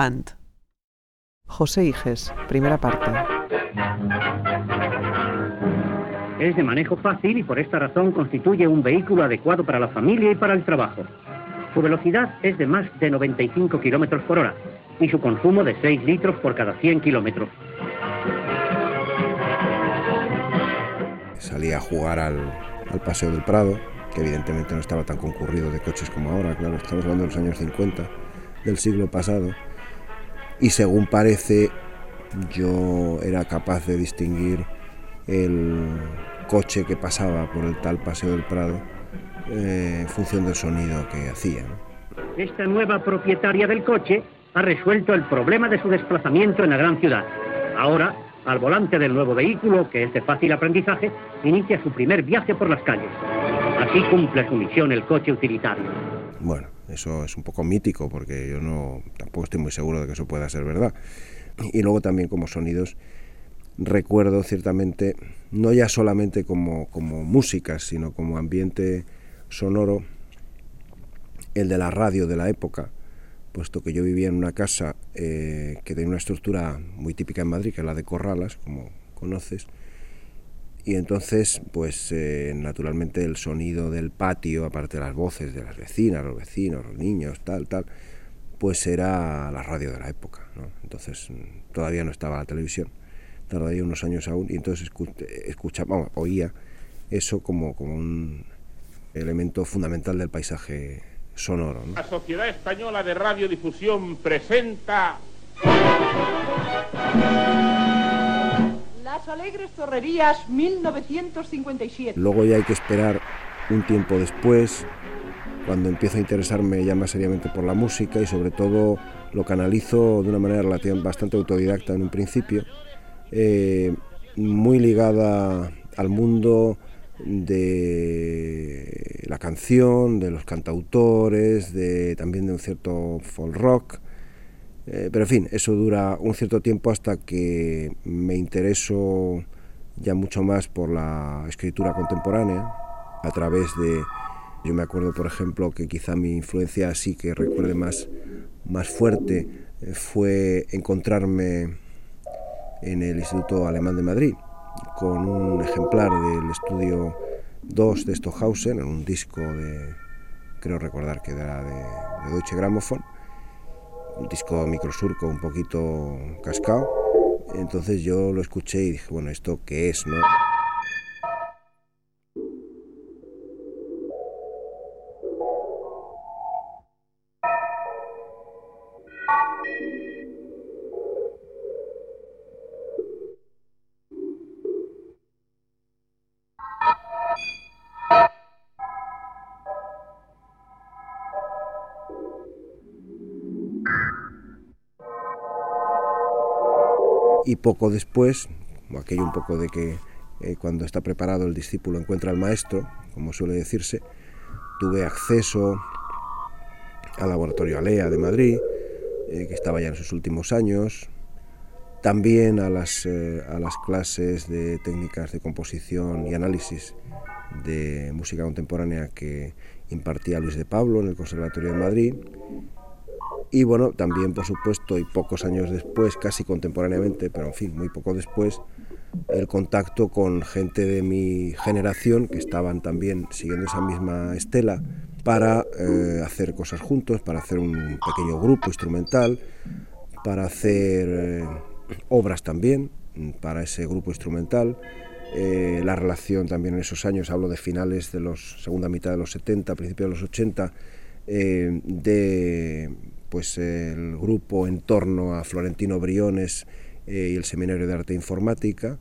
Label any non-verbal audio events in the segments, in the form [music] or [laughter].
Avant. José Iges, primera parte. Es de manejo fácil y por esta razón constituye un vehículo adecuado para la familia y para el trabajo. Su velocidad es de más de 95 kilómetros por hora y su consumo de 6 litros por cada 100 kilómetros. Salía a jugar al, al Paseo del Prado, que evidentemente no estaba tan concurrido de coches como ahora, claro, estamos hablando de los años 50 del siglo pasado, y según parece yo era capaz de distinguir el coche que pasaba por el tal Paseo del Prado eh, en función del sonido que hacía. Esta nueva propietaria del coche ha resuelto el problema de su desplazamiento en la gran ciudad. Ahora, al volante del nuevo vehículo, que es de fácil aprendizaje, inicia su primer viaje por las calles. Así cumple su misión el coche utilitario. Bueno, eso es un poco mítico porque yo no tampoco estoy muy seguro de que eso pueda ser verdad. Y luego también como sonidos recuerdo ciertamente, no ya solamente como, como música, sino como ambiente sonoro, el de la radio de la época, puesto que yo vivía en una casa eh, que tenía una estructura muy típica en Madrid, que es la de Corralas, como conoces, y entonces, pues eh, naturalmente el sonido del patio, aparte de las voces de las vecinas, los vecinos, los niños, tal, tal, pues era la radio de la época. ¿no? Entonces mm, todavía no estaba la televisión, tardaría unos años aún, y entonces escuchaba, oía eso como, como un elemento fundamental del paisaje sonoro. ¿no? La Sociedad Española de Radiodifusión presenta... Las Alegres Torrerías 1957. Luego ya hay que esperar un tiempo después, cuando empiezo a interesarme ya más seriamente por la música y sobre todo lo canalizo de una manera bastante autodidacta en un principio, eh, muy ligada al mundo de la canción, de los cantautores, de, también de un cierto folk rock. Eh, pero en fin, eso dura un cierto tiempo hasta que me intereso ya mucho más por la escritura contemporánea, a través de, yo me acuerdo por ejemplo que quizá mi influencia así que recuerde más, más fuerte eh, fue encontrarme en el Instituto Alemán de Madrid con un ejemplar del estudio 2 de Stockhausen, en un disco de, creo recordar que era de, de Deutsche Grammophon, un disco microsurco un poquito cascado. Entonces yo lo escuché y dije, bueno, ¿esto qué es? No? Y poco después, aquello un poco de que eh, cuando está preparado el discípulo encuentra al maestro, como suele decirse, tuve acceso al laboratorio Alea de Madrid, eh, que estaba ya en sus últimos años, también a las, eh, a las clases de técnicas de composición y análisis de música contemporánea que impartía Luis de Pablo en el Conservatorio de Madrid y bueno, también por supuesto, y pocos años después, casi contemporáneamente, pero en fin, muy poco después, el contacto con gente de mi generación que estaban también siguiendo esa misma estela para eh, hacer cosas juntos, para hacer un pequeño grupo instrumental, para hacer eh, obras también para ese grupo instrumental. Eh, la relación también en esos años, hablo de finales de los segunda mitad de los 70, principios de los 80, de pues el grupo en torno a Florentino Briones eh, y el Seminario de Arte e Informática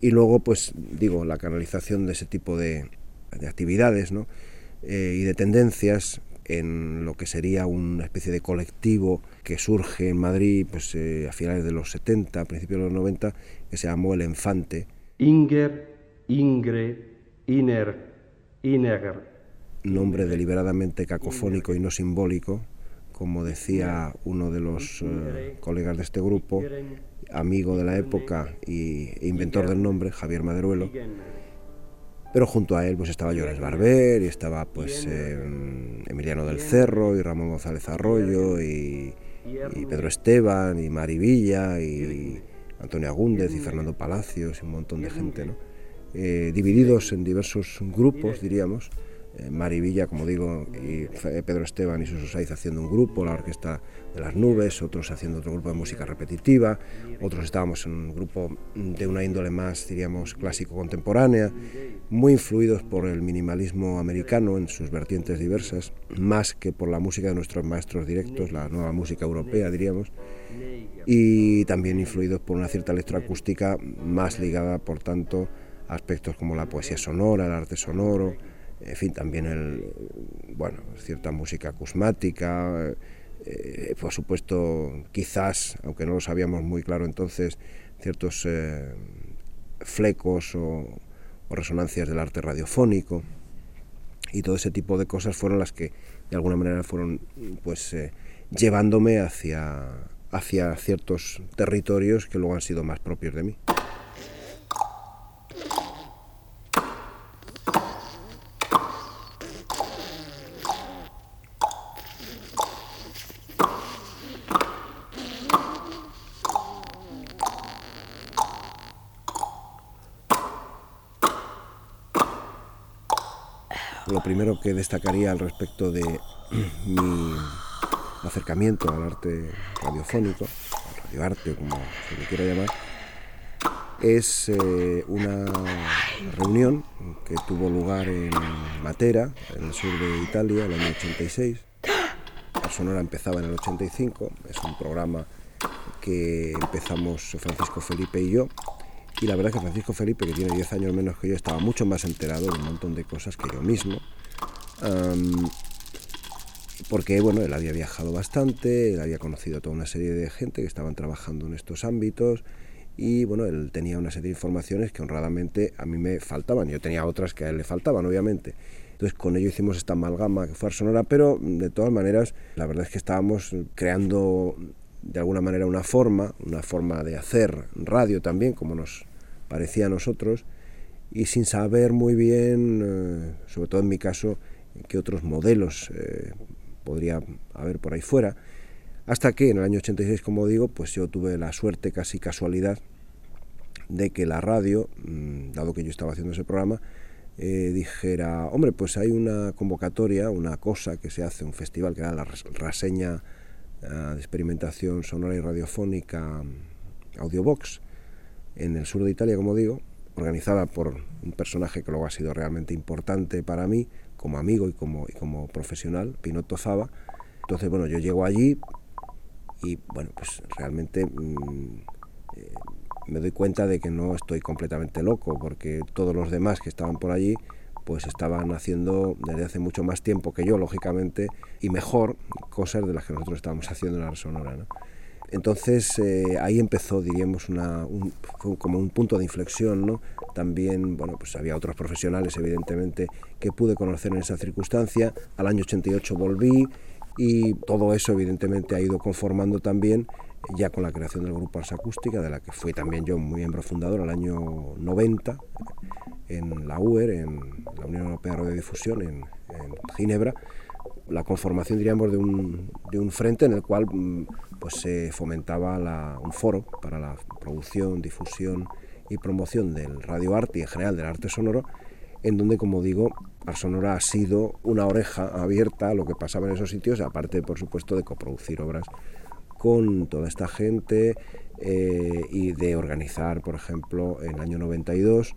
y luego pues digo la canalización de ese tipo de, de actividades ¿no? Eh, y de tendencias en lo que sería una especie de colectivo que surge en Madrid pues, eh, a finales de los 70, a principios de los 90, que se llamó El Enfante. Inger, Ingre, Iner, Ineger. Nombre deliberadamente cacofónico y no simbólico, como decía uno de los eh, colegas de este grupo, amigo de la época e inventor del nombre, Javier Maderuelo. Pero junto a él pues estaba Llores Barber y estaba pues eh, Emiliano del Cerro y Ramón González Arroyo y, Pedro Esteban, y Mari Villa, y Antonio Agúndez, y Fernando Palacios, y un montón de gente, ¿no? Eh, divididos en diversos grupos, diríamos, Marivilla, como digo, y Pedro Esteban y Suso Saiz haciendo un grupo, la Orquesta de las Nubes, otros haciendo otro grupo de música repetitiva, otros estábamos en un grupo de una índole más, diríamos, clásico-contemporánea, muy influidos por el minimalismo americano en sus vertientes diversas, más que por la música de nuestros maestros directos, la nueva música europea, diríamos, y también influidos por una cierta electroacústica más ligada, por tanto, a aspectos como la poesía sonora, el arte sonoro, en fin, también el, bueno, cierta música acusmática, eh, por supuesto, quizás, aunque no lo sabíamos muy claro entonces, ciertos eh, flecos o, resonancias del arte radiofónico y todo ese tipo de cosas fueron las que de alguna manera fueron pues eh, llevándome hacia, hacia ciertos territorios que luego han sido más propios de mí. Lo primero que destacaría al respecto de mi acercamiento al arte radiofónico, al radioarte, como se le quiera llamar, es eh, una reunión que tuvo lugar en Matera, en el sur de Italia, el año 86. La Sonora empezaba en el 85, es un programa que empezamos Francisco Felipe y yo, y la verdad es que Francisco Felipe, que tiene 10 años menos que yo, estaba mucho más enterado de un montón de cosas que yo mismo. Porque bueno, él había viajado bastante, él había conocido toda una serie de gente que estaban trabajando en estos ámbitos y bueno, él tenía una serie de informaciones que honradamente a mí me faltaban, yo tenía otras que a él le faltaban, obviamente. Entonces con ello hicimos esta amalgama que fue Sonora, pero de todas maneras la verdad es que estábamos creando de alguna manera una forma, una forma de hacer radio también, como nos parecía a nosotros y sin saber muy bien, eh, sobre todo en mi caso, qué otros modelos eh, podría haber por ahí fuera, hasta que en el año 86, como digo, pues yo tuve la suerte, casi casualidad, de que la radio, mm, dado que yo estaba haciendo ese programa, eh, dijera, hombre, pues hay una convocatoria, una cosa que se hace, un festival que era la reseña de experimentación sonora y radiofónica Audiobox, en el sur de Italia, como digo, organizada por un personaje que luego ha sido realmente importante para mí, como amigo y como, profesional, Pinotto Fava. Entonces, bueno, yo llego allí y, bueno, pues realmente mm, eh, me doy cuenta de que no estoy completamente loco, porque todos los demás que estaban por allí, pues estaban haciendo desde hace mucho más tiempo que yo, lógicamente, y mejor cosas de las que nosotros estábamos haciendo en la Sonora, ¿no? Entonces eh, ahí empezó, diríamos, una, como un punto de inflexión, ¿no? También, bueno, pues había otros profesionales, evidentemente, que pude conocer en esa circunstancia. Al año 88 volví y todo eso, evidentemente, ha ido conformando también ya con la creación del grupo Ars Acústica, de la que fui también yo muy miembro fundador al año 90 en la UER, en la Unión Europea de Radiodifusión, en Ginebra, la conformación, diríamos, de un, de un frente en el cual mm, pues, se fomentaba un foro para la producción, difusión y promoción del radioarte y en general del arte sonoro, en donde, como digo, Art Sonora ha sido una oreja abierta a lo que pasaba en esos sitios, aparte, por supuesto, de coproducir obras con toda esta gente eh, y de organizar, por ejemplo, en el año 92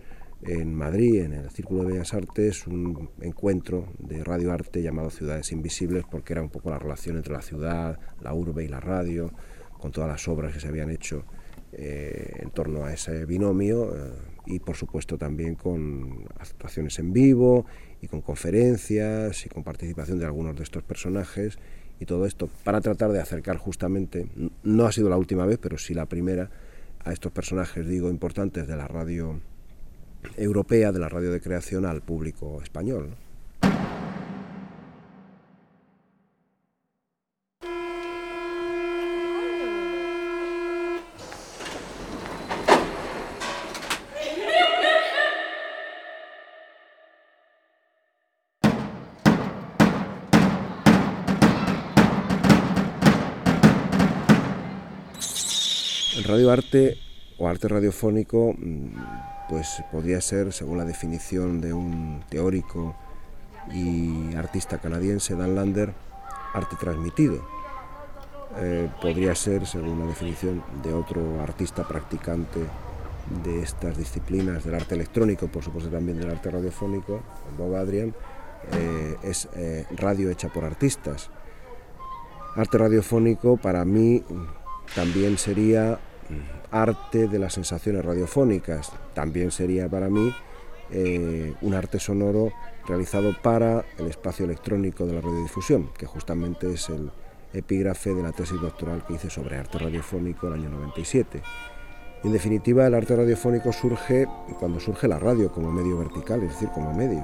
en Madrid, en el Círculo de Bellas Artes, un encuentro de radioarte llamado Ciudades Invisibles, porque era un poco la relación entre la ciudad, la urbe y la radio, con todas las obras que se habían hecho eh, en torno a ese binomio eh, y por supuesto también con actuaciones en vivo y con conferencias y con participación de algunos de estos personajes y todo esto para tratar de acercar justamente, no ha sido la última vez, pero sí la primera, a estos personajes, digo, importantes de la radio europea de la radio de creación al público español. El radio arte o arte radiofónico mm, pues podría ser, según la definición de un teórico y artista canadiense, Dan Lander, arte transmitido. Eh, podría ser, según la definición de otro artista practicante de estas disciplinas, del arte electrónico, por supuesto también del arte radiofónico, Bob Adrian, eh, es eh, radio hecha por artistas. Arte radiofónico para mí también sería arte de las sensaciones radiofónicas, también sería para mí un arte sonoro realizado para el espacio electrónico de la radiodifusión, que justamente es el epígrafe de la tesis doctoral que hice sobre arte radiofónico el año 97. En definitiva, el arte radiofónico surge cuando surge la radio como medio vertical, es decir, como medio.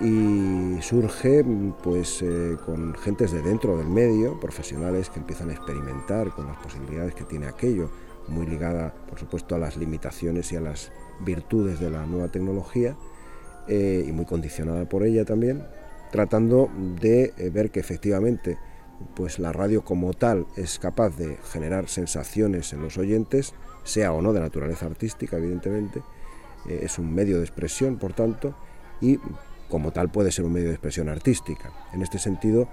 Y surge pues eh, con gentes de dentro del medio, profesionales que empiezan a experimentar con las posibilidades que tiene aquello, muy ligada, por supuesto, a las limitaciones y a las virtudes de la nueva tecnología eh, y muy condicionada por ella también, tratando de eh, ver que efectivamente pues la radio como tal es capaz de generar sensaciones en los oyentes, sea o no de naturaleza artística, evidentemente, eh, es un medio de expresión, por tanto, y como tal puede ser un medio de expresión artística. En este sentido,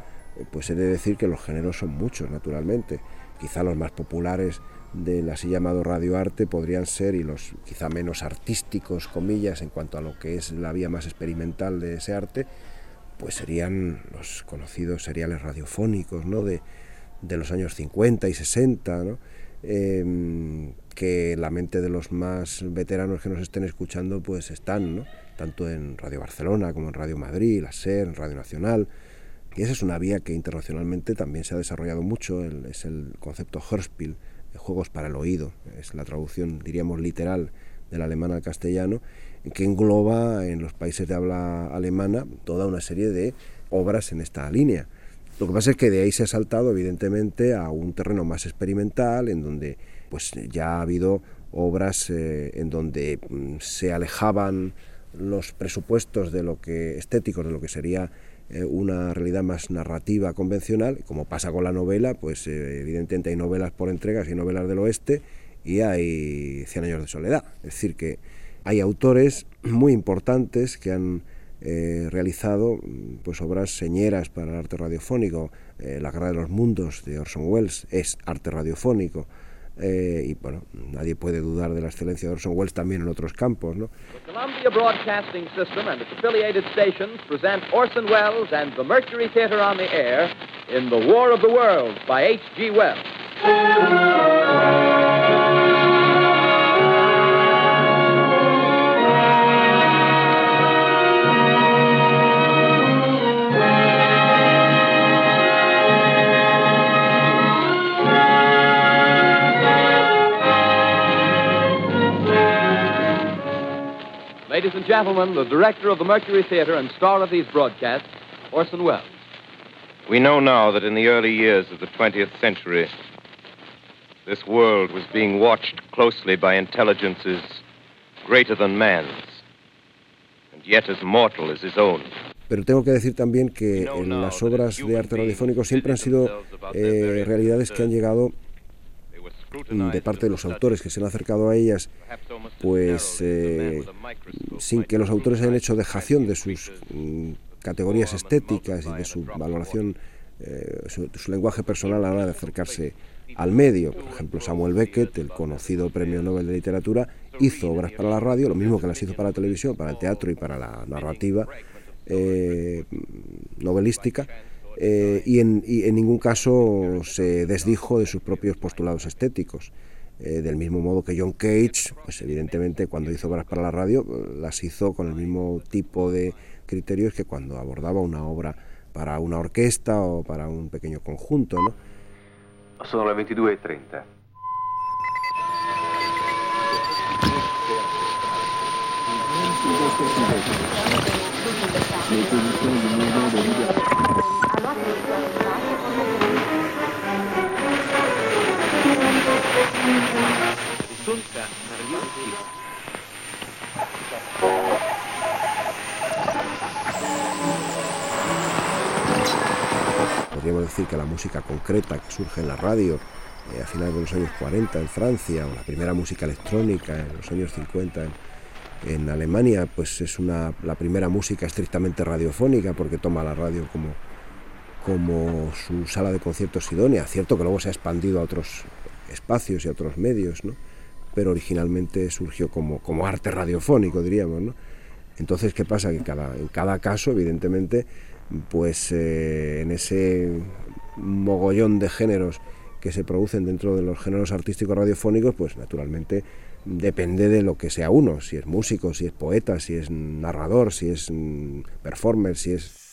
pues he de decir que los géneros son muchos, naturalmente. Quizá los más populares del así llamado radioarte podrían ser, y los quizá menos artísticos, comillas, en cuanto a lo que es la vía más experimental de ese arte, pues serían los conocidos seriales radiofónicos ¿no? de, los años 50 y 60, ¿no? Em, que la mente de los más veteranos que nos estén escuchando pues están, ¿no? tanto en Radio Barcelona como en Radio Madrid, la SER, en Radio Nacional. Y esa es una vía que internacionalmente también se ha desarrollado mucho, es el concepto Hörspiel, juegos para el oído, es la traducción, diríamos, literal del alemán al castellano, que engloba en los países de habla alemana toda una serie de obras en esta línea. Lo que pasa es que de ahí se ha saltado, evidentemente, a un terreno más experimental, en donde pues, ya ha habido obras eh, en donde mm, se alejaban los presupuestos de lo que estéticos de lo que sería una realidad más narrativa convencional, como pasa con la novela, pues eh, evidentemente hay novelas por entregas y novelas del oeste y hay Cien años de soledad. Es decir, que hay autores muy importantes que han eh, realizado pues, obras señeras para el arte radiofónico. la Guerra de los Mundos de Orson Welles es arte radiofónico. Eh, y bueno, nadie puede dudar de la excelencia de Orson Welles también en otros campos, ¿no? The Columbia Broadcasting System and its affiliated stations present Orson Welles and the Mercury Theater on the air in The War of the Worlds by H.G. Wells. Ladies and gentlemen, the director of the Mercury Theater and star of these broadcasts, Orson Welles. We know now that in the early years of the 20th century, this world was being watched closely by intelligences greater than man's, and yet as mortal as his own. Pero tengo que decir también que en las obras de arte radiofónico siempre han sido eh, realidades que han llegado de parte de los autores que se han acercado a ellas, pues eh, sin que los autores hayan hecho dejación de sus mm, categorías estéticas y de su valoración, eh, su, su, lenguaje personal a la hora de acercarse al medio. Por ejemplo, Samuel Beckett, el conocido premio Nobel de Literatura, hizo obras para la radio, lo mismo que las hizo para la televisión, para el teatro y para la narrativa eh, novelística eh, y, en, ningún caso se desdijo de sus propios postulados estéticos. Eh, del mismo modo que John Cage, pues evidentemente cuando hizo obras para la radio, las hizo con el mismo tipo de criterios que cuando abordaba una obra para una orquesta o para un pequeño conjunto. ¿no? Sono le 22.30. Podríamos decir que la música concreta surge en la radio eh, a finales de los años 40 en Francia, o la primera música electrónica en los años 50 en, Alemania, pues es una, la primera música estrictamente radiofónica porque toma la radio como, como su sala de conciertos idónea. Cierto que luego se ha expandido a otros espacios y a otros medios, ¿no? pero originalmente surgió como, como arte radiofónico, diríamos. ¿no? Entonces, ¿qué pasa? Que cada, en cada caso, evidentemente, pues eh, en ese mogollón de géneros que se producen dentro de los géneros artísticos radiofónicos, pues naturalmente depende de lo que sea uno, si es músico, si es poeta, si es narrador, si es mm, performer, si es...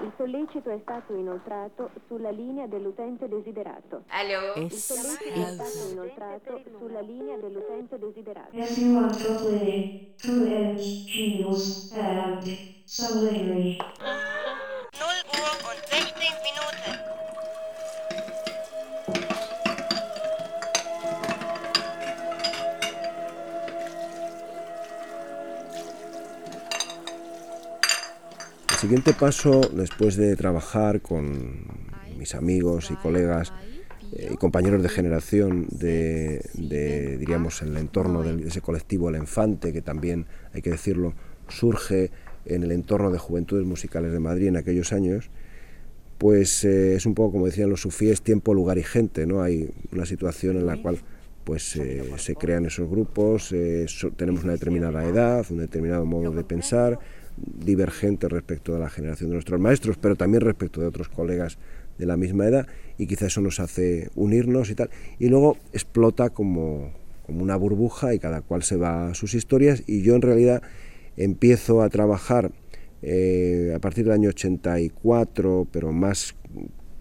Il sollecito è stato inoltrato sulla linea dell'utente desiderato. Allô Il sollecito è stato inoltrato sulla linea dell'utente desiderato. Everyone play two edge heels and sublingually. 0 Uhr und 16 Minuten. Siguiente paso, después de trabajar con mis amigos y colegas eh, y compañeros de generación de, de, diríamos, el entorno de ese colectivo El Enfante, que también, hay que decirlo, surge en el entorno de Juventudes Musicales de Madrid en aquellos años, pues eh, es un poco como decían los sufíes, tiempo, lugar y gente, ¿no? Hay una situación en la cual pues eh, se crean esos grupos, so, tenemos una determinada edad, un determinado modo de pensar, divergente respecto de la generación de nuestros maestros, pero también respecto de otros colegas de la misma edad, y quizá eso nos hace unirnos y tal, y luego explota como, como una burbuja y cada cual se va a sus historias, y yo en realidad empiezo a trabajar eh, a partir del año 84, pero más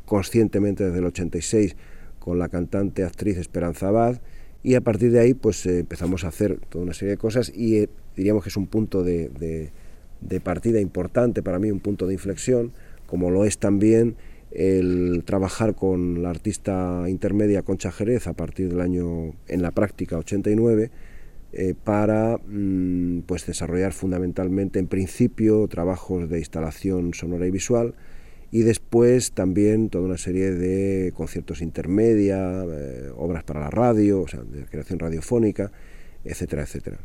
conscientemente desde el 86, con la cantante actriz Esperanza Abad, y a partir de ahí pues eh, empezamos a hacer toda una serie de cosas y eh, diríamos que es un punto de, de, partida importante para mí, un punto de inflexión, como lo es también el trabajar con la artista intermedia Concha Jerez a partir del año, en la práctica 89, eh, para mm, pues desarrollar fundamentalmente en principio trabajos de instalación sonora y visual y después también toda una serie de conciertos intermedia, eh, obras para la radio, o sea, de creación radiofónica, etcétera, etcétera.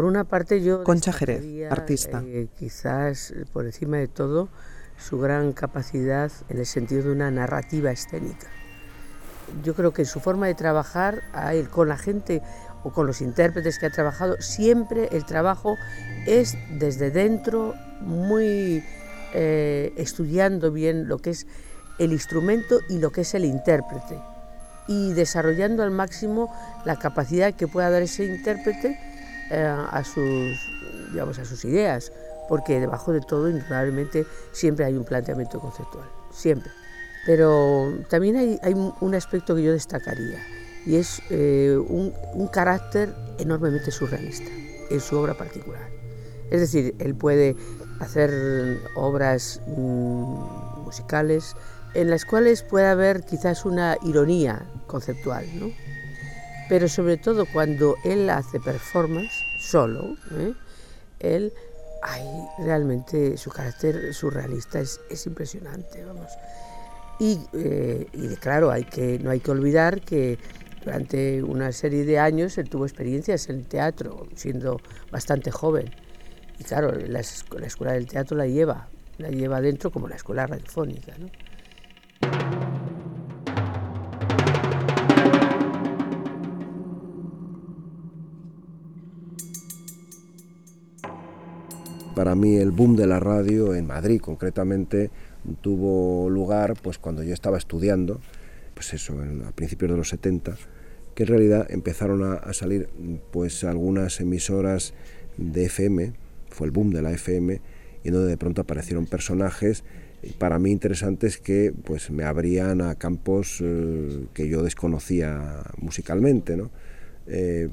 Por una parte yo... Concha Jerez, artista. Eh, quizás por encima de todo su gran capacidad en el sentido de una narrativa escénica. Yo creo que en su forma de trabajar a él, con la gente o con los intérpretes que ha trabajado, siempre el trabajo es desde dentro, muy eh, estudiando bien lo que es el instrumento y lo que es el intérprete y desarrollando al máximo la capacidad que pueda dar ese intérprete eh, a, sus, digamos, a sus ideas, porque debajo de todo, indudablemente, siempre hay un planteamiento conceptual, siempre. Pero también hay, hay un aspecto que yo destacaría, y es eh, un, un carácter enormemente surrealista en su obra particular. Es decir, él puede hacer obras mmm, musicales en las cuales puede haber quizás una ironía conceptual, ¿no? Pero sobre todo cuando él hace performance solo, ¿eh? él, hay realmente su carácter surrealista es, es impresionante, vamos. Y, eh, y, claro, hay que, no hay que olvidar que durante una serie de años él tuvo experiencias en teatro, siendo bastante joven. Y claro, la, la escuela del teatro la lleva, la lleva dentro como la escuela radiofónica. ¿no? Para mí el boom de la radio en Madrid concretamente tuvo lugar pues cuando yo estaba estudiando, pues eso, en, a principios de los 70, que en realidad empezaron a, salir pues algunas emisoras de FM fue el boom de la FM y donde de pronto aparecieron personajes para mí interesantes que pues me abrían a campos eh, que yo desconocía musicalmente, ¿no? Eh,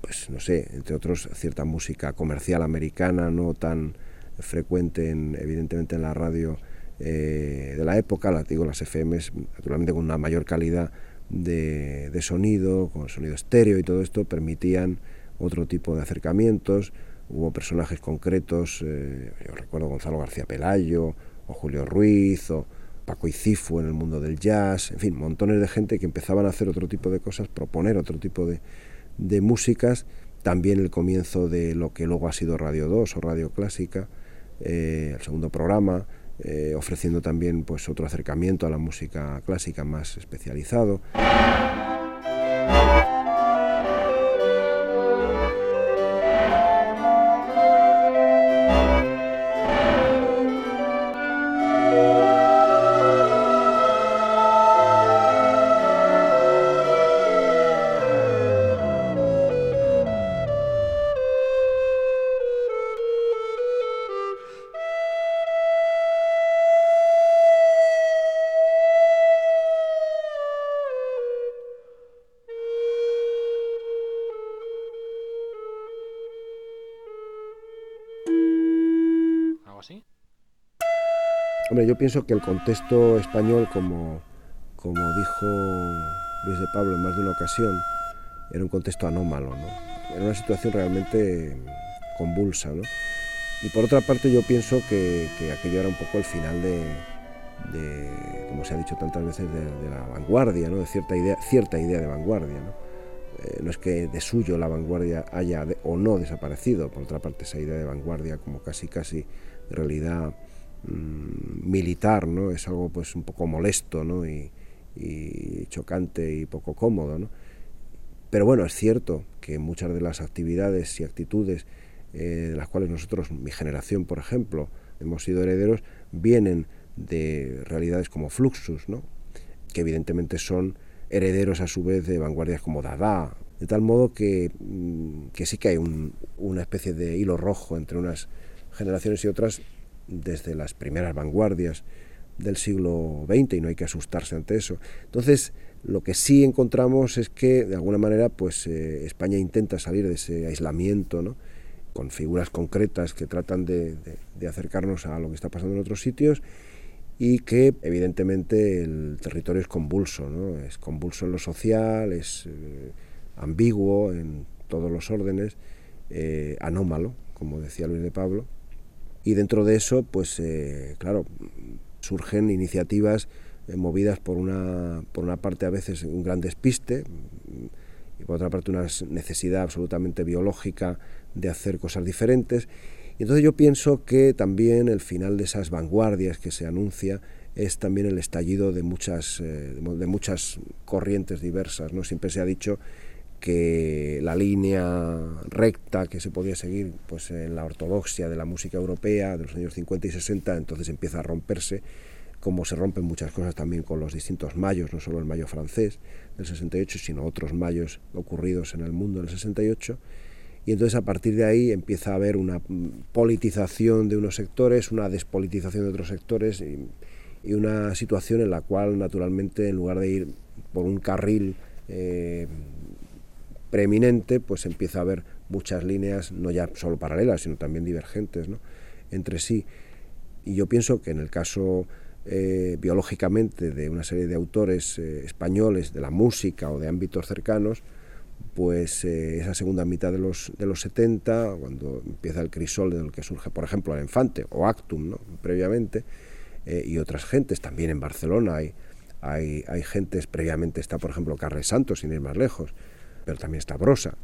pues no sé, entre otros cierta música comercial americana, no tan frecuente en, evidentemente en la radio eh, de la época, la, digo las FMs naturalmente con una mayor calidad de, de, sonido, con sonido estéreo y todo esto, permitían otro tipo de acercamientos, hubo personajes concretos, yo recuerdo Gonzalo García Pelayo, o Julio Ruiz, o Paco Icifu en el mundo del jazz, en fin, montones de gente que empezaban a hacer otro tipo de cosas, proponer otro tipo de, de músicas, también el comienzo de lo que luego ha sido Radio 2 o Radio Clásica, eh, el segundo programa, eh, ofreciendo también pues otro acercamiento a la música clásica más especializado. Hombre, yo pienso que el contexto español, como, como dijo Luis de Pablo en más de una ocasión, era un contexto anómalo, ¿no? Era una situación realmente convulsa, ¿no? Y por otra parte yo pienso que, que aquello era un poco el final de, de como se ha dicho tantas veces, de, de, la vanguardia, ¿no? de cierta idea, cierta idea de vanguardia. ¿no? Eh, no es que de suyo la vanguardia haya de, o no desaparecido, por otra parte esa idea de vanguardia como casi casi realidad Mm, militar, ¿no? Es algo pues un poco molesto, ¿no? Y, chocante y poco cómodo, ¿no? Pero bueno, es cierto que muchas de las actividades y actitudes eh, de las cuales nosotros, mi generación, por ejemplo, hemos sido herederos, vienen de realidades como Fluxus, ¿no? que evidentemente son herederos a su vez de vanguardias como Dada, de tal modo que, mm, que sí que hay un, una especie de hilo rojo entre unas generaciones y otras desde las primeras vanguardias del siglo XX y no hay que asustarse ante eso. Entonces, lo que sí encontramos es que, de alguna manera, pues eh, España intenta salir de ese aislamiento, ¿no? con figuras concretas que tratan de, acercarnos a lo que está pasando en otros sitios y que evidentemente el territorio es convulso, ¿no? es convulso en lo social, es eh, ambiguo en todos los órdenes, eh, anómalo, como decía Luis de Pablo, y dentro de eso, pues eh, claro, surgen iniciativas eh, movidas por una, por una parte a veces un gran despiste y por otra parte una necesidad absolutamente biológica de hacer cosas diferentes. Y entonces yo pienso que también el final de esas vanguardias que se anuncia es también el estallido de muchas, eh, de muchas corrientes diversas. ¿no? Siempre se ha dicho que la línea recta que se podía seguir pues en la ortodoxia de la música europea de los años 50 y 60 entonces empieza a romperse como se rompen muchas cosas también con los distintos mayos, no solo el mayo francés del 68, sino otros mayos ocurridos en el mundo del 68. Y entonces a partir de ahí empieza a haber una politización de unos sectores, una despolitización de otros sectores y, y una situación en la cual naturalmente en lugar de ir por un carril eh, preeminente, pues empieza a haber muchas líneas, no ya solo paralelas, sino también divergentes ¿no? entre sí. Y yo pienso que en el caso eh, biológicamente de una serie de autores eh, españoles de la música o de ámbitos cercanos, pues eh, esa segunda mitad de los, de los 70, cuando empieza el crisol del que surge, por ejemplo, el Infante o Actum, ¿no? previamente, y otras gentes, también en Barcelona hay, hay, hay gentes, previamente está, por ejemplo, Carles Santos, sin ir más lejos, también está Brosa,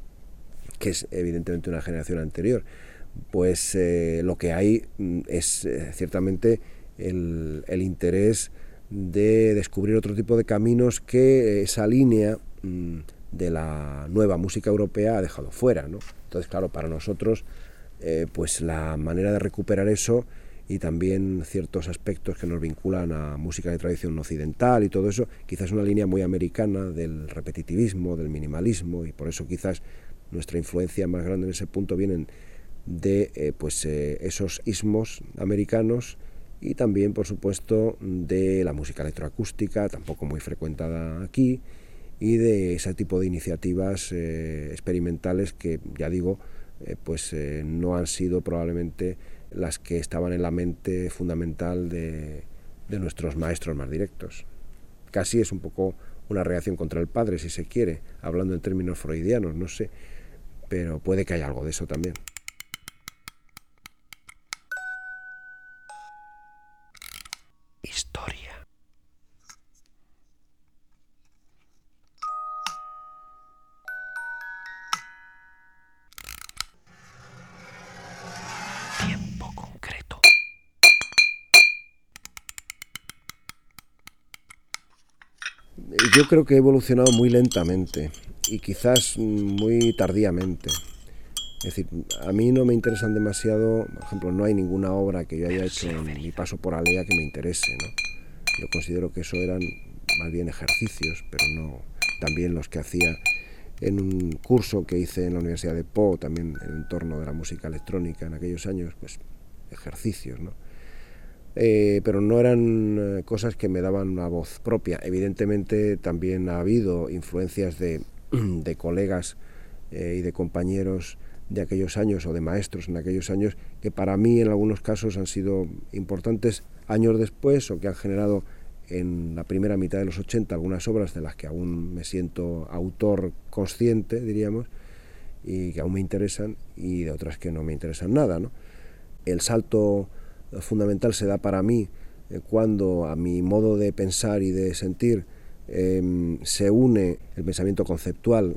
que es evidentemente una generación anterior, pues eh, lo que hay mm, es eh, ciertamente el, el, interés de descubrir otro tipo de caminos que esa línea mm, de la nueva música europea ha dejado fuera. ¿no? Entonces, claro, para nosotros, eh, pues la manera de recuperar eso y también ciertos aspectos que nos vinculan a música de tradición occidental y todo eso, quizás una línea muy americana del repetitivismo, del minimalismo, y por eso quizás nuestra influencia más grande en ese punto vienen de eh, pues, eh, esos ismos americanos y también, por supuesto, de la música electroacústica, tampoco muy frecuentada aquí, y de ese tipo de iniciativas eh, experimentales que, ya digo, pues no han sido probablemente las que estaban en la mente fundamental de, de nuestros maestros más directos. Casi es un poco una reacción contra el padre, si se quiere, hablando en términos freudianos, no sé, pero puede que haya algo de eso también. Yo creo que he evolucionado muy lentamente y quizás muy tardíamente. Es decir, a mí no me interesan demasiado, por ejemplo, no hay ninguna obra que yo haya hecho en mi paso por Alea que me interese, ¿no? Yo considero que eso eran más bien ejercicios, pero no también los que hacía en un curso que hice en la Universidad de Po, también en el entorno de la música electrónica en aquellos años, pues ejercicios, ¿no? Eh, pero no eran eh, cosas que me daban una voz propia. Evidentemente también ha habido influencias [clears throat] de, colegas eh, y de compañeros de aquellos años o de maestros en aquellos años que para mí en algunos casos han sido importantes años después o que han generado en la primera mitad de los 80 algunas obras de las que aún me siento autor consciente, diríamos, y que aún me interesan y de otras que no me interesan nada. ¿no? El salto fundamental se da para mí eh, cuando a mi modo de pensar y de sentir eh, se une el pensamiento conceptual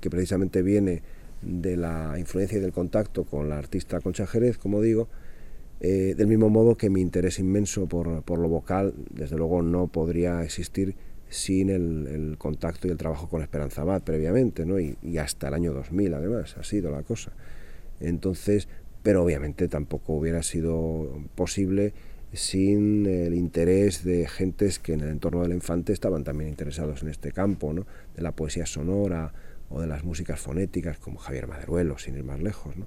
que precisamente viene de la influencia y del contacto con la artista Concha Jerez, como digo, eh, del mismo modo que mi interés inmenso por, por, lo vocal, desde luego, no podría existir sin el, el, contacto y el trabajo con Esperanza Abad previamente, ¿no? y, y, hasta el año 2000 además, ha sido la cosa. Entonces, pero obviamente tampoco hubiera sido posible sin el interés de gentes que en el entorno del infante estaban también interesados en este campo, ¿no? de la poesía sonora, o de las músicas fonéticas como Javier Maderuelo, sin ir más lejos. ¿no?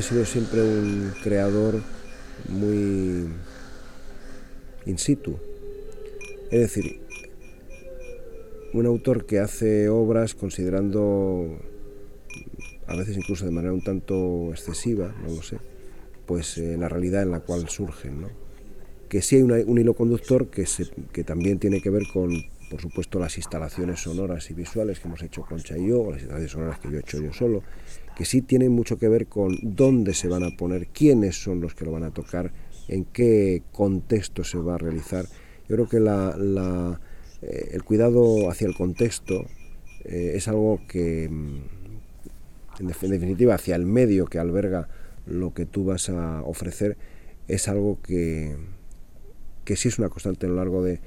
He sido siempre un creador muy in situ. Es decir, un autor que hace obras considerando, a veces incluso de manera un tanto excesiva, no lo sé, pues eh, la realidad en la cual surgen. ¿no? Que sí hay un hilo conductor que, se, que también tiene que ver con, por supuesto, las instalaciones sonoras y visuales que hemos hecho Concha y yo, o las instalaciones sonoras que yo he hecho yo solo, que sí tienen mucho que ver con dónde se van a poner, quiénes son los que lo van a tocar, en qué contexto se va a realizar. Yo creo que la, eh, el cuidado hacia el contexto eh, es algo que, en definitiva, hacia el medio que alberga lo que tú vas a ofrecer, es algo que, que sí es una constante a lo largo de,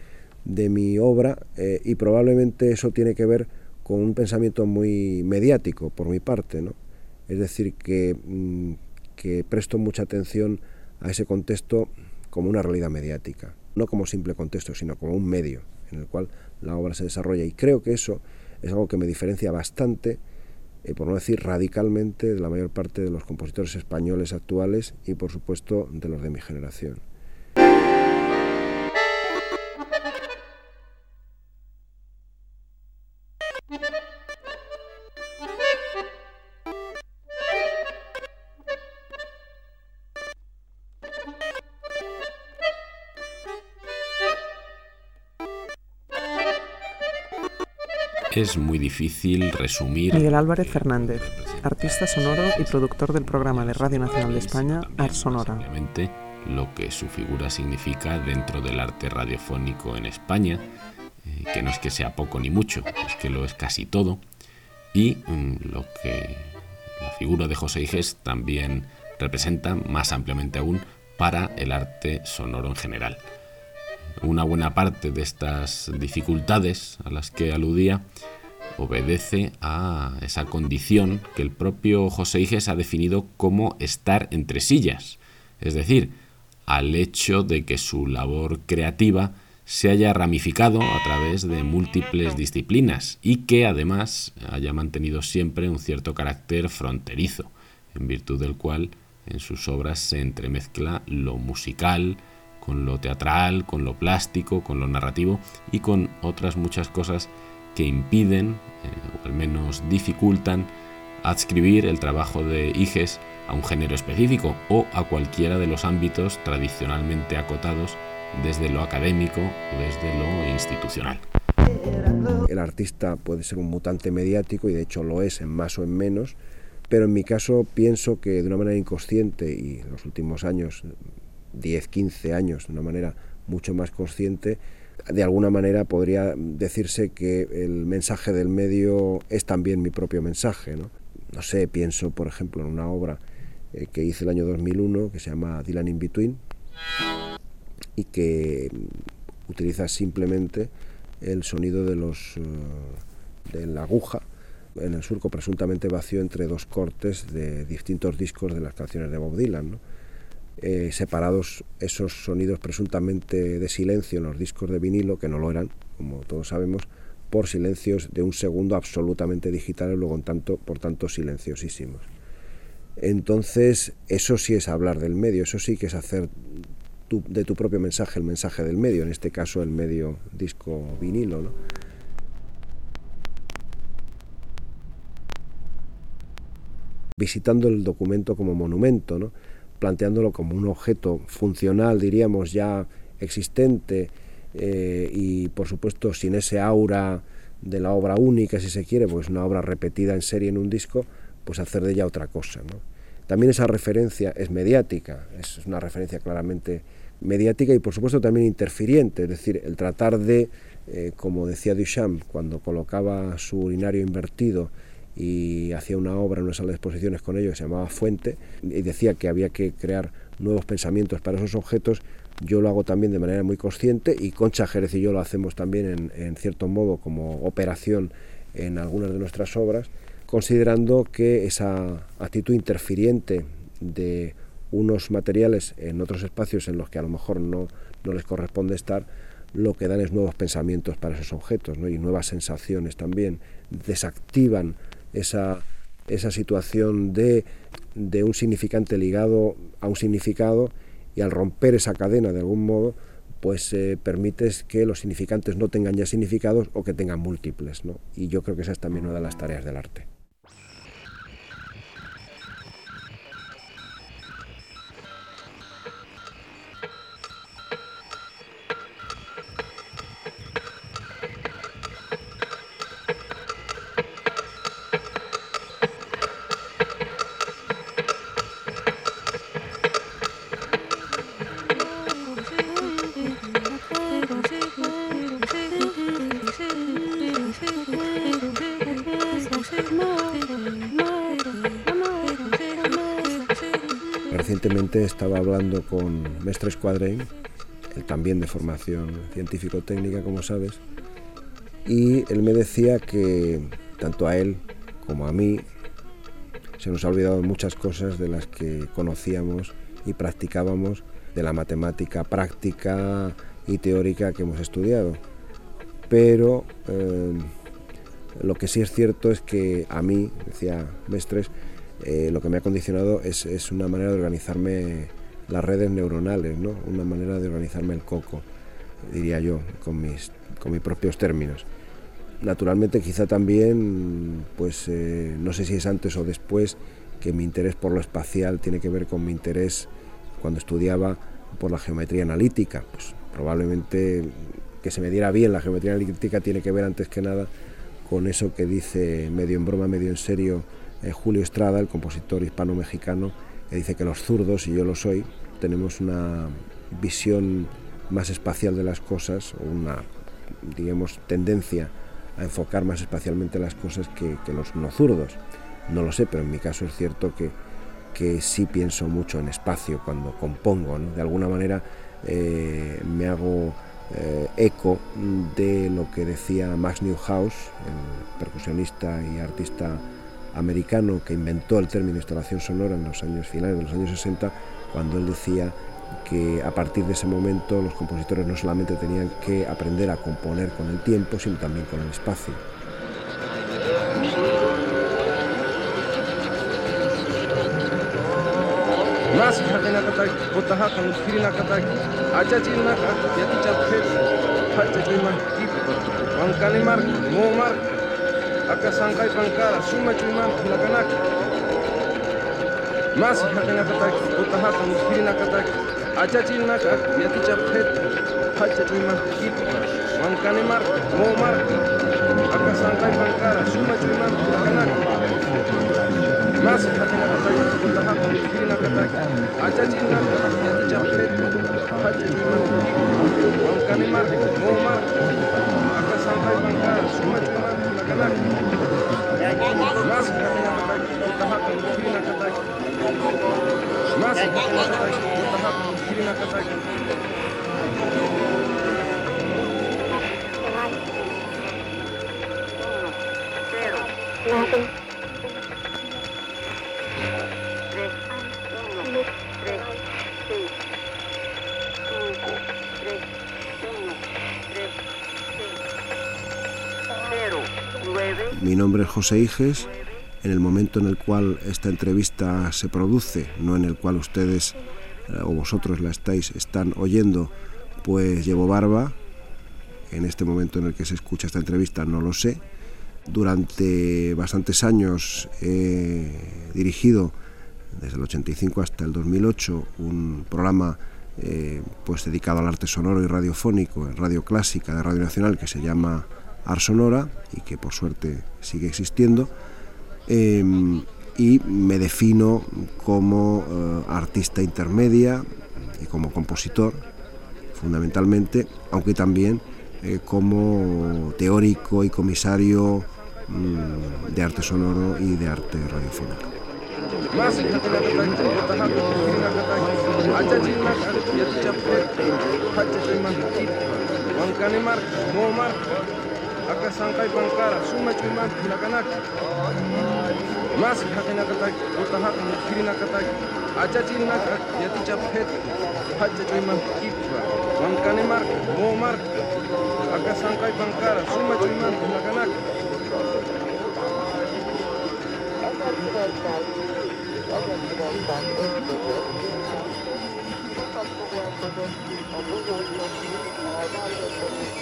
de mi obra eh, y probablemente eso tiene que ver con un pensamiento muy mediático por mi parte, ¿no? Es decir, que, mm, que presto mucha atención a ese contexto como una realidad mediática, no como simple contexto, sino como un medio en el cual la obra se desarrolla. Y creo que eso es algo que me diferencia bastante, eh, por no decir radicalmente, de la mayor parte de los compositores españoles actuales y, por supuesto, de los de mi generación. Es muy difícil resumir. Miguel Álvarez Fernández, artista sonoro y productor del programa de Radio Nacional de España, Art Sonora. Lo que su figura significa dentro del arte radiofónico en España, eh, que no es que sea poco ni mucho, es que lo es casi todo. y mm, lo que la figura de José Iges también representa más ampliamente aún para el arte sonoro en general. Una buena parte de estas dificultades a las que aludía obedece a esa condición que el propio José Iges ha definido como estar entre sillas, es decir, al hecho de que su labor creativa se haya ramificado a través de múltiples disciplinas y que además haya mantenido siempre un cierto carácter fronterizo, en virtud del cual en sus obras se entremezcla lo musical con lo teatral, con lo plástico, con lo narrativo y con otras muchas cosas que impiden, eh, o al menos dificultan, adscribir el trabajo de Iges a un género específico o a cualquiera de los ámbitos tradicionalmente acotados desde lo académico o desde lo institucional. El artista puede ser un mutante mediático y de hecho lo es en más o en menos, pero en mi caso pienso que de una manera inconsciente y en los últimos años, 10, 15 años, de una manera mucho más consciente, de alguna manera podría decirse que el mensaje del medio es también mi propio mensaje. No, no sé, pienso por ejemplo en una obra eh, que hice el año 2001 que se llama Dylan in Between y que utiliza simplemente el sonido de los eh, de la aguja en el surco presuntamente vacío entre dos cortes de distintos discos de las canciones de Bob Dylan. Eh, separados esos sonidos presuntamente de silencio en los discos de vinilo, que no lo eran, como todos sabemos, por silencios de un segundo absolutamente digitales, luego en tanto, por tanto silenciosísimos. Entonces, eso sí es hablar del medio, eso sí que es hacer de tu propio mensaje el mensaje del medio, en este caso el medio disco vinilo. ¿no? Visitando el documento como monumento, ¿no? Planteándolo como un objeto funcional, diríamos, ya existente eh, y por supuesto sin ese aura de la obra única, si se quiere, pues una obra repetida en serie en un disco, pues hacer de ella otra cosa. También esa referencia es mediática, es una referencia claramente mediática y por supuesto también interfiriente, es decir, el tratar de, eh, como decía Duchamp, cuando colocaba su urinario invertido y hacía una obra en una sala de exposiciones con ello que se llamaba Fuente, y decía que había que crear nuevos pensamientos para esos objetos, yo lo hago también de manera muy consciente y Concha Jerez y yo lo hacemos también en, en cierto modo como operación en algunas de nuestras obras, considerando que esa actitud interfiriente de unos materiales en otros espacios en los que a lo mejor no, no les corresponde estar, lo que dan es nuevos pensamientos para esos objetos ¿no? y nuevas sensaciones también, desactivan esa, esa situación de, de un significante ligado a un significado y al romper esa cadena de algún modo, pues eh, permites que los significantes no tengan ya significados o que tengan múltiples. ¿no? Y yo creo que esa es también una de las tareas del arte. Estaba hablando con Mestre Escuadrén, él también de formación científico-técnica, como sabes, y él me decía que tanto a él como a mí se nos ha olvidado muchas cosas de las que conocíamos y practicábamos de la matemática práctica y teórica que hemos estudiado. Pero eh, lo que sí es cierto es que a mí, decía Mestres, eh, lo que me ha condicionado es, es, una manera de organizarme las redes neuronales, ¿no? una manera de organizarme el coco, diría yo, con mis, con mis propios términos. Naturalmente quizá también, pues eh, no sé si es antes o después, que mi interés por lo espacial tiene que ver con mi interés cuando estudiaba por la geometría analítica. Pues probablemente que se me diera bien la geometría analítica tiene que ver antes que nada con eso que dice medio en broma, medio en serio eh, Julio Estrada, el compositor hispano-mexicano, que dice que los zurdos, y yo lo soy, tenemos una visión más espacial de las cosas, o una, digamos, tendencia a enfocar más espacialmente las cosas que, los no zurdos. No lo sé, pero en mi caso es cierto que, que sí pienso mucho en espacio cuando compongo. De alguna manera eh, me hago eh, eco de lo que decía Max Newhouse, el percusionista y artista americano que inventó el término instalación sonora en los años finales de los años 60, cuando él decía que a partir de ese momento los compositores no solamente tenían que aprender a componer con el tiempo, sino también con el espacio. הקסנקאי חנקה, שום מתאימה מבחינתנק. מה שיחקנה קטק, ותהת המתחילה קטק, अचचिल न कर यति चफेत फचचिमा कीप मन कने मार मो मार अक संकाय बंकार सुमा चुमा लगना मास खतना बताई कुतः फिर न करता अचचिल न कर यति चफेत फचचिमा मन कने मार मो मार अक संकाय बंकार सुमा चुमा Нас, нас, нас, нас, нас, nombre es José Iges. En el momento en el cual esta entrevista se produce, no en el cual ustedes eh, o vosotros la estáis, están oyendo, pues llevo barba. En este momento en el que se escucha esta entrevista no lo sé. Durante bastantes años he dirigido, desde el 85 hasta el 2008, un programa eh, pues dedicado al arte sonoro y radiofónico en Radio Clásica de Radio Nacional que se llama Ar Sonora y que por suerte sigue existiendo. Eh, y me defino como eh, artista intermedia y como compositor, fundamentalmente, aunque también eh, como teórico y comisario mm, de arte sonoro y de arte radiofónico. ሳንቃይባን ቃራ ሱመች ኢማን ትላቀናክ ማስ ሀቀናቀታክ ወጣሀቅ ክሪናቀታክ አጫጭናክ የትጨፌት ሀጨጮ ኢማን ኪብቻ ማምቃኔ ማርክ ሞ ማርክ አካ ሳንቃይባን ቃራ ሱመች ኢማን ትላቀናክ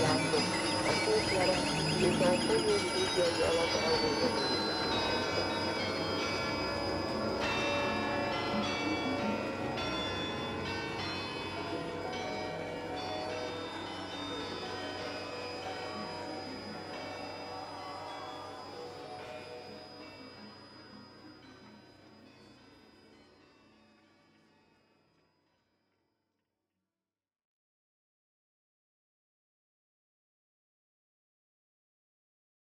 Thank you. aku sekarang di saat ini di jalan awal